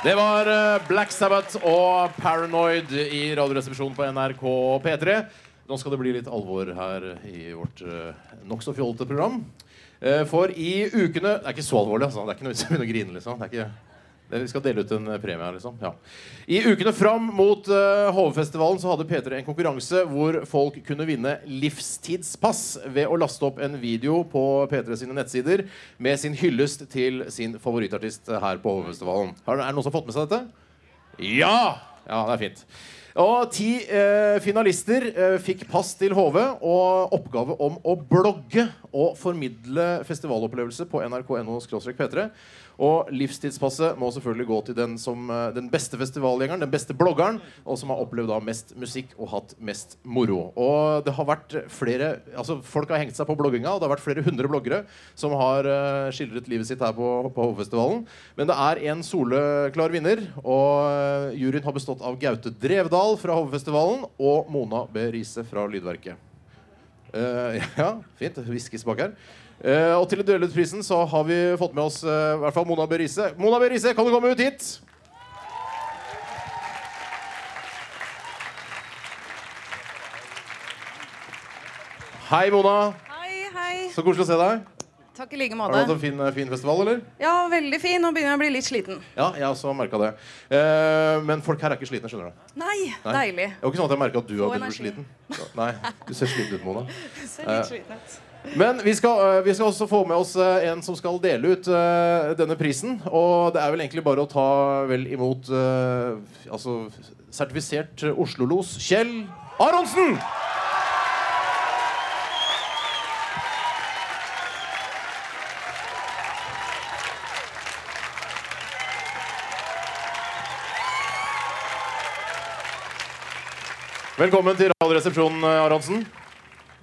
Det var eh, Black Sabbath og Paranoid i Radioresepsjonen på NRK P3. Nå skal det bli litt alvor her i vårt uh, nokså fjollete program. Eh, for i ukene Det er ikke så alvorlig, altså. Det er ikke noe vits i å begynne grine. liksom. Det er ikke... Vi skal dele ut en eh, premie her, liksom. Ja. I ukene fram mot uh, HV-festivalen så hadde P3 en konkurranse hvor folk kunne vinne livstidspass ved å laste opp en video på P3 sine nettsider med sin hyllest til sin favorittartist her på HV-festivalen. Er det noen som har fått med seg dette? Ja! Ja, det er fint. Og ti eh, finalister eh, fikk pass til HV og oppgave om å blogge og formidle festivalopplevelse på nrk.no p3. Og livstidspasset må selvfølgelig gå til den, som, eh, den beste festivalgjengeren, den beste bloggeren, og som har opplevd da mest musikk og hatt mest moro. Og det har vært flere altså Folk har hengt seg på blogginga, og det har vært flere hundre bloggere som har eh, skildret livet sitt her på, på Hovefestivalen. Men det er en soleklar vinner, og eh, juryen har bestått av Gaute Drevdal fra Hovefestivalen og Mona B. Riise fra Lydverket. Uh, ja, fint. Hviskes bak her. Uh, og til å dele ut prisen så har vi fått med oss uh, i hvert fall Mona B. Riise. Mona B. Riise, kan du komme ut hit? Hei, Mona. Hei, hei. Så koselig å se deg. Takk i like måte. Har du hatt en fin, fin festival, eller? Ja, veldig fin. Nå begynner jeg å bli litt sliten. Ja, jeg også merka det. Eh, men folk her er ikke slitne, skjønner du. Nei, Nei. deilig. Det var ikke sånn at jeg merka at du har blitt energi. sliten. Nei, du ser sliten ut, Mona. Ser litt sliten ut. Men vi skal, øh, vi skal også få med oss en som skal dele ut uh, denne prisen. Og det er vel egentlig bare å ta vel imot uh, altså sertifisert Oslo-los Kjell Aronsen! Velkommen til Radioresepsjonen, øh, Aronsen.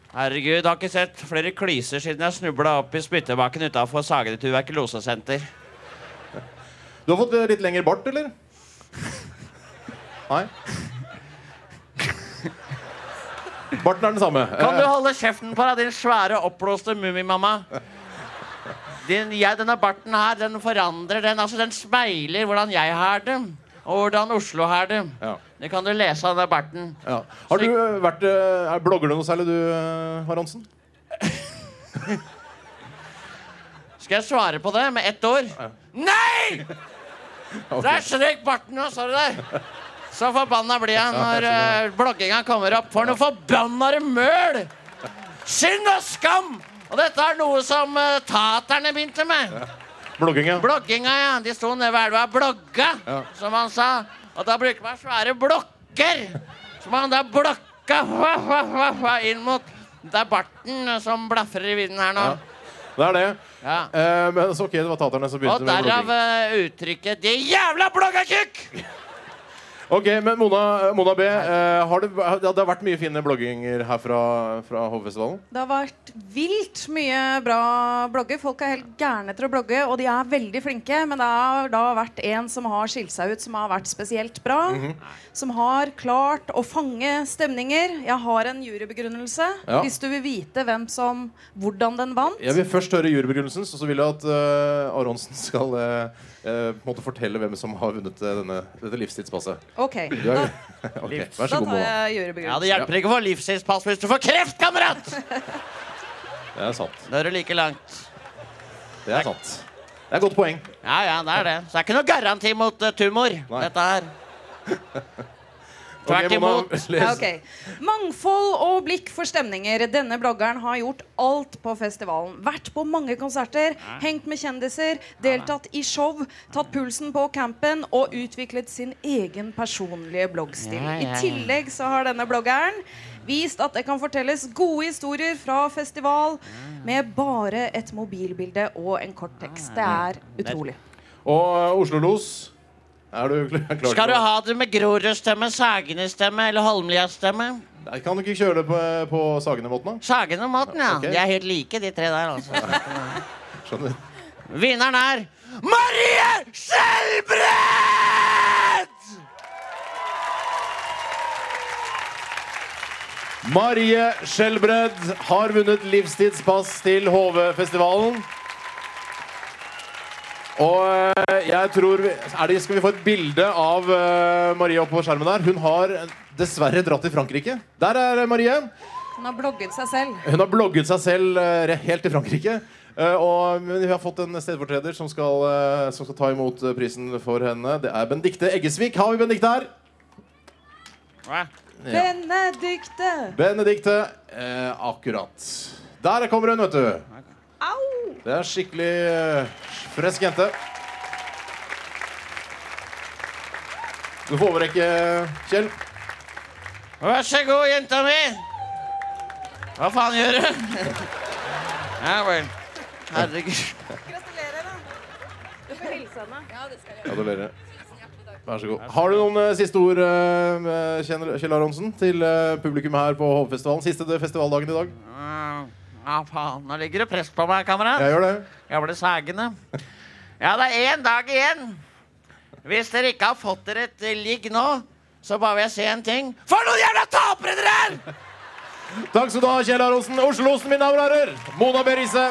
Herregud, har ikke sett flere kliser siden jeg snubla opp i spyttebakken utafor Sagene tuberkulosesenter. Du har fått øh, litt lengre bart, eller? Nei? Barten er den samme. Kan du Eh, holde kjeften på deg, din svære, oppblåste mummimamma? Din, jeg, denne barten her, den forandrer den. Altså, den speiler hvordan jeg har det, og hvordan Oslo har det. Ja. Det kan du lese av denne Berten. Ja. Har du vært øh, er- Blogger du noe særlig, du, Haransen? Aronsen? Skal jeg svare på det med ett ord? Nei! Der strøk barten nå, sa du det? Så forbanna blir jeg når uh, blogginga kommer opp. For noe forbanna møl! Synd og skam! Og dette er noe som uh, taterne begynte med. Blogging, ja. Blogginga, ja. De sto nede ved elva og blogga, Ja. som han sa. Og da bruker man svære blokker. Som han da blokka hva, hva, hva, inn mot Det er barten som blafrer i vinden her nå. Ja. Det er det. Ja. Eh, men så ok, det var taterne som Og begynte med derav blogging. eh, uttrykket 'de jævla bloggakukk'! Ok, men Mona, Mona B, eh, har det, det har vært mye fine blogginger her fra, fra Hovefestivalen? Det har vært vilt mye bra blogger. Folk er helt gærne etter å blogge, og de er veldig flinke. Men det har da vært en som har skilt seg ut, som har vært spesielt bra. Som har klart å fange stemninger. Jeg har en jurybegrunnelse. Ja. Hvis du vil vite hvem som, hvordan den vant. Jeg vil først høre jurybegrunnelsen, så så vil jeg at uh, Aronsen skal uh, uh, fortelle hvem som har vunnet eh, denne, dette livstidspasset. Ok, Du da, er, ok, Vær da så god, tar jeg jeg Ja. Det hjelper ikke å få livstidspass hvis du får kreft, kamerat! Det er sant. Da er du like langt. Det er sant. Det er et godt poeng. Ja, ja, det er det. Så det er ikke noe garanti mot uh, tumor, Nei. dette her. Tvert imot. Okay. Mangfold og blikk for stemninger. Denne bloggeren har gjort alt på festivalen. Vært på mange konserter, hengt med kjendiser, deltatt i show, tatt pulsen på campen og utviklet sin egen personlige bloggstil. I tillegg så har denne bloggeren vist at det kan fortelles gode historier fra festival med bare et mobilbilde og en kort tekst. Det er utrolig. Og eh, Oslo-los, er du kl- klar? Skal du ha det med Grorud-stemme, Sagene-stemme eller Holmlia-stemme? Kan du ikke kjøre det på, på Sagene-måten, da? Sagene-måten, ja. Okay. De er helt like, de tre der, altså. Skjønner. Vinneren er Marie Skjelbred! Marie Skjelbred har vunnet livstidspass til HV-festivalen. Og eh, jeg tror vi, er det, Skal vi få et bilde av eh, Marie oppe på skjermen der? Hun har dessverre dratt til Frankrike. Der er Marie. Hun har blogget seg selv. Hun har blogget seg selv eh, helt til Frankrike. Eh, og men vi har fått en stedfortreder som skal, som skal ta imot prisen for henne. Det er Benedicte Eggesvik. Har vi Benedicte her? Ja. Benedicte! Benedicte. Eh, akkurat. Der kommer hun, vet du. Det er skikkelig eh, frisk jente. Du får overrekke, Kjell. Vær så god, jenta mi. Hva faen gjør du? Ja vel. Herregud. Gratulerer, da. Du får hilse henne. Ja, det skal jeg Gratulerer. Vær så god. Har du noen uh, siste ord, uh, Kjell Aronsen, til uh, publikum her på Hovefestivalen? Siste festivaldagen i dag. Ja, faen. Nå ligger det press på meg, kamerat. Jeg gjør det. Jeg ble sagende. Ja, det er én dag igjen. Hvis dere ikke har fått dere et ligg nå, så bare vil jeg si en ting. For noen jævla tapere dere er! Takk skal du ha, Kjell Aronsen. Oslo-osten, mine damer og herrer. Mona B. Riise.